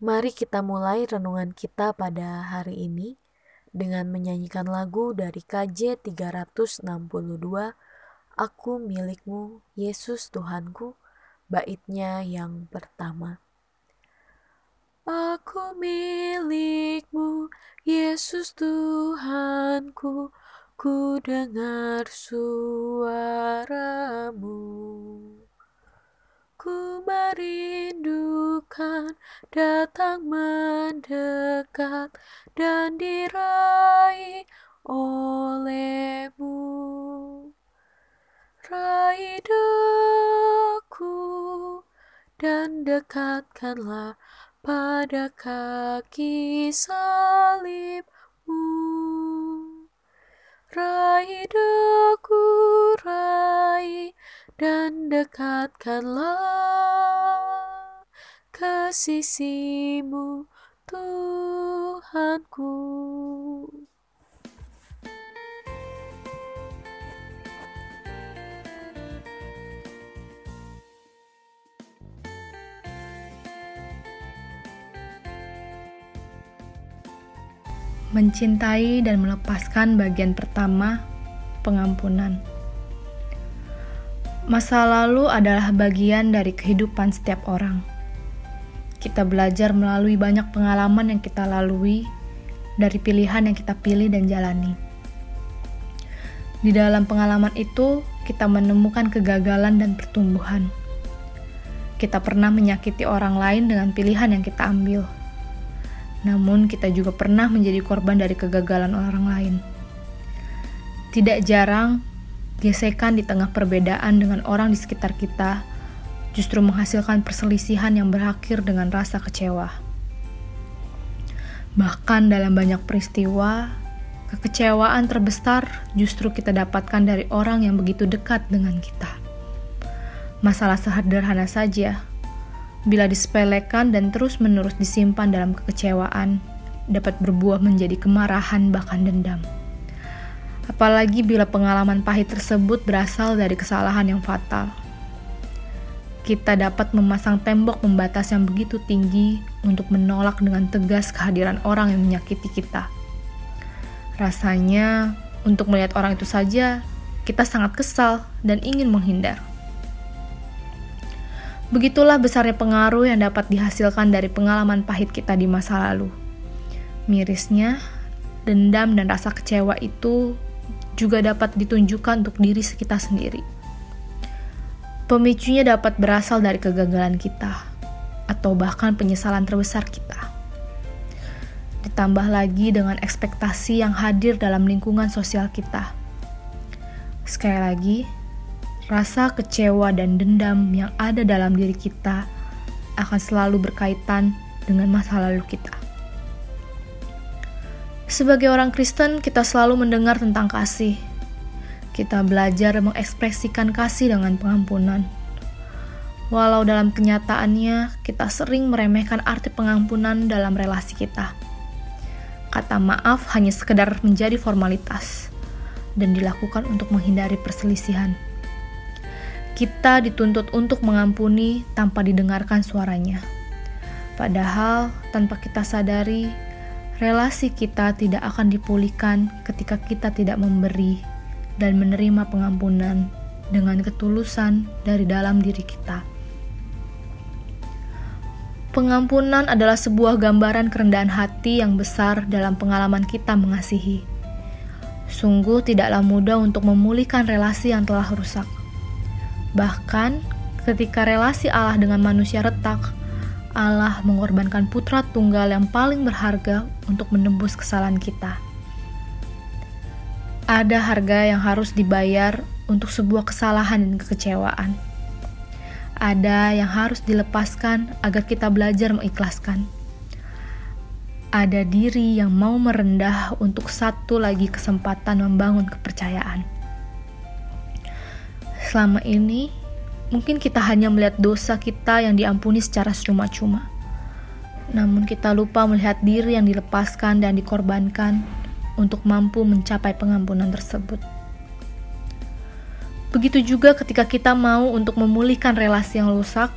Mari kita mulai renungan kita pada hari ini dengan menyanyikan lagu dari KJ 362 Aku milikmu, Yesus Tuhanku, baitnya yang pertama. Aku milikmu, Yesus Tuhanku, ku dengar suaramu. Merindukan datang mendekat dan diraih olehmu. Raih daku dan dekatkanlah pada kaki salibmu. Raih daku, raih dan dekatkanlah ke sisimu Tuhanku. Mencintai dan melepaskan bagian pertama, pengampunan. Masa lalu adalah bagian dari kehidupan setiap orang. Kita belajar melalui banyak pengalaman yang kita lalui dari pilihan yang kita pilih dan jalani. Di dalam pengalaman itu, kita menemukan kegagalan dan pertumbuhan. Kita pernah menyakiti orang lain dengan pilihan yang kita ambil. Namun, kita juga pernah menjadi korban dari kegagalan orang lain. Tidak jarang, Gesekan di tengah perbedaan dengan orang di sekitar kita justru menghasilkan perselisihan yang berakhir dengan rasa kecewa. Bahkan dalam banyak peristiwa, kekecewaan terbesar justru kita dapatkan dari orang yang begitu dekat dengan kita. Masalah sederhana saja, bila disepelekan dan terus-menerus disimpan dalam kekecewaan, dapat berbuah menjadi kemarahan bahkan dendam apalagi bila pengalaman pahit tersebut berasal dari kesalahan yang fatal. Kita dapat memasang tembok pembatas yang begitu tinggi untuk menolak dengan tegas kehadiran orang yang menyakiti kita. Rasanya, untuk melihat orang itu saja, kita sangat kesal dan ingin menghindar. Begitulah besarnya pengaruh yang dapat dihasilkan dari pengalaman pahit kita di masa lalu. Mirisnya, dendam dan rasa kecewa itu juga dapat ditunjukkan untuk diri kita sendiri. Pemicunya dapat berasal dari kegagalan kita, atau bahkan penyesalan terbesar kita. Ditambah lagi dengan ekspektasi yang hadir dalam lingkungan sosial kita. Sekali lagi, rasa kecewa dan dendam yang ada dalam diri kita akan selalu berkaitan dengan masa lalu kita. Sebagai orang Kristen, kita selalu mendengar tentang kasih. Kita belajar mengekspresikan kasih dengan pengampunan. Walau dalam kenyataannya, kita sering meremehkan arti pengampunan dalam relasi kita. Kata maaf hanya sekedar menjadi formalitas dan dilakukan untuk menghindari perselisihan. Kita dituntut untuk mengampuni tanpa didengarkan suaranya. Padahal, tanpa kita sadari, relasi kita tidak akan dipulihkan ketika kita tidak memberi dan menerima pengampunan dengan ketulusan dari dalam diri kita. Pengampunan adalah sebuah gambaran kerendahan hati yang besar dalam pengalaman kita mengasihi. Sungguh tidaklah mudah untuk memulihkan relasi yang telah rusak. Bahkan, ketika relasi Allah dengan manusia retak, Allah mengorbankan putra tunggal yang paling berharga untuk menembus kesalahan kita. Ada harga yang harus dibayar untuk sebuah kesalahan dan kekecewaan. Ada yang harus dilepaskan agar kita belajar mengikhlaskan. Ada diri yang mau merendah untuk satu lagi kesempatan membangun kepercayaan. Selama ini, Mungkin kita hanya melihat dosa kita yang diampuni secara cuma-cuma. Namun kita lupa melihat diri yang dilepaskan dan dikorbankan untuk mampu mencapai pengampunan tersebut. Begitu juga ketika kita mau untuk memulihkan relasi yang rusak,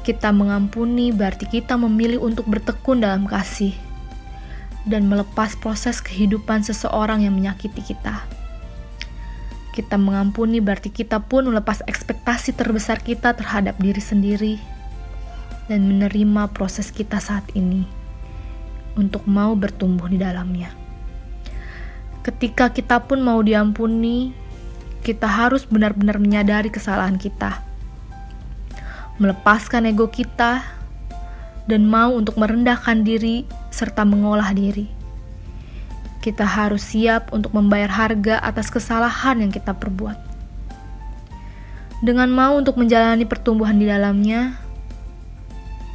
Kita mengampuni berarti kita memilih untuk bertekun dalam kasih dan melepas proses kehidupan seseorang yang menyakiti kita. Kita mengampuni berarti kita pun melepas ekspektasi terbesar kita terhadap diri sendiri dan menerima proses kita saat ini untuk mau bertumbuh di dalamnya. Ketika kita pun mau diampuni, kita harus benar-benar menyadari kesalahan kita, melepaskan ego kita, dan mau untuk merendahkan diri serta mengolah diri. Kita harus siap untuk membayar harga atas kesalahan yang kita perbuat. Dengan mau untuk menjalani pertumbuhan di dalamnya,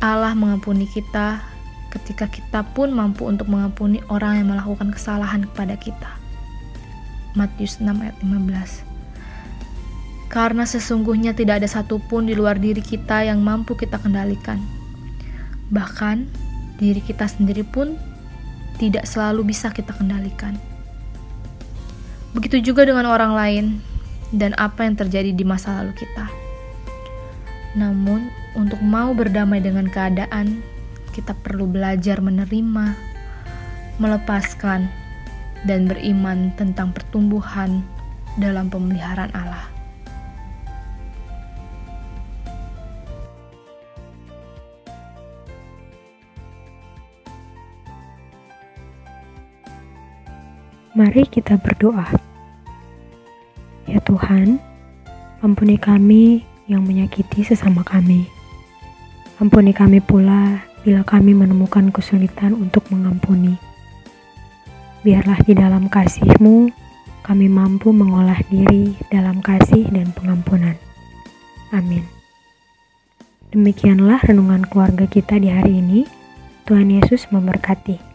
Allah mengampuni kita ketika kita pun mampu untuk mengampuni orang yang melakukan kesalahan kepada kita. Matius 6 ayat 15 Karena sesungguhnya tidak ada satupun di luar diri kita yang mampu kita kendalikan. Bahkan, diri kita sendiri pun tidak selalu bisa kita kendalikan. Begitu juga dengan orang lain dan apa yang terjadi di masa lalu kita. Namun, untuk mau berdamai dengan keadaan, kita perlu belajar menerima, melepaskan, dan beriman tentang pertumbuhan dalam pemeliharaan Allah. Mari kita berdoa. Ya Tuhan, ampuni kami yang menyakiti sesama kami. Ampuni kami pula bila kami menemukan kesulitan untuk mengampuni. Biarlah di dalam kasih-Mu kami mampu mengolah diri dalam kasih dan pengampunan. Amin. Demikianlah renungan keluarga kita di hari ini. Tuhan Yesus memberkati.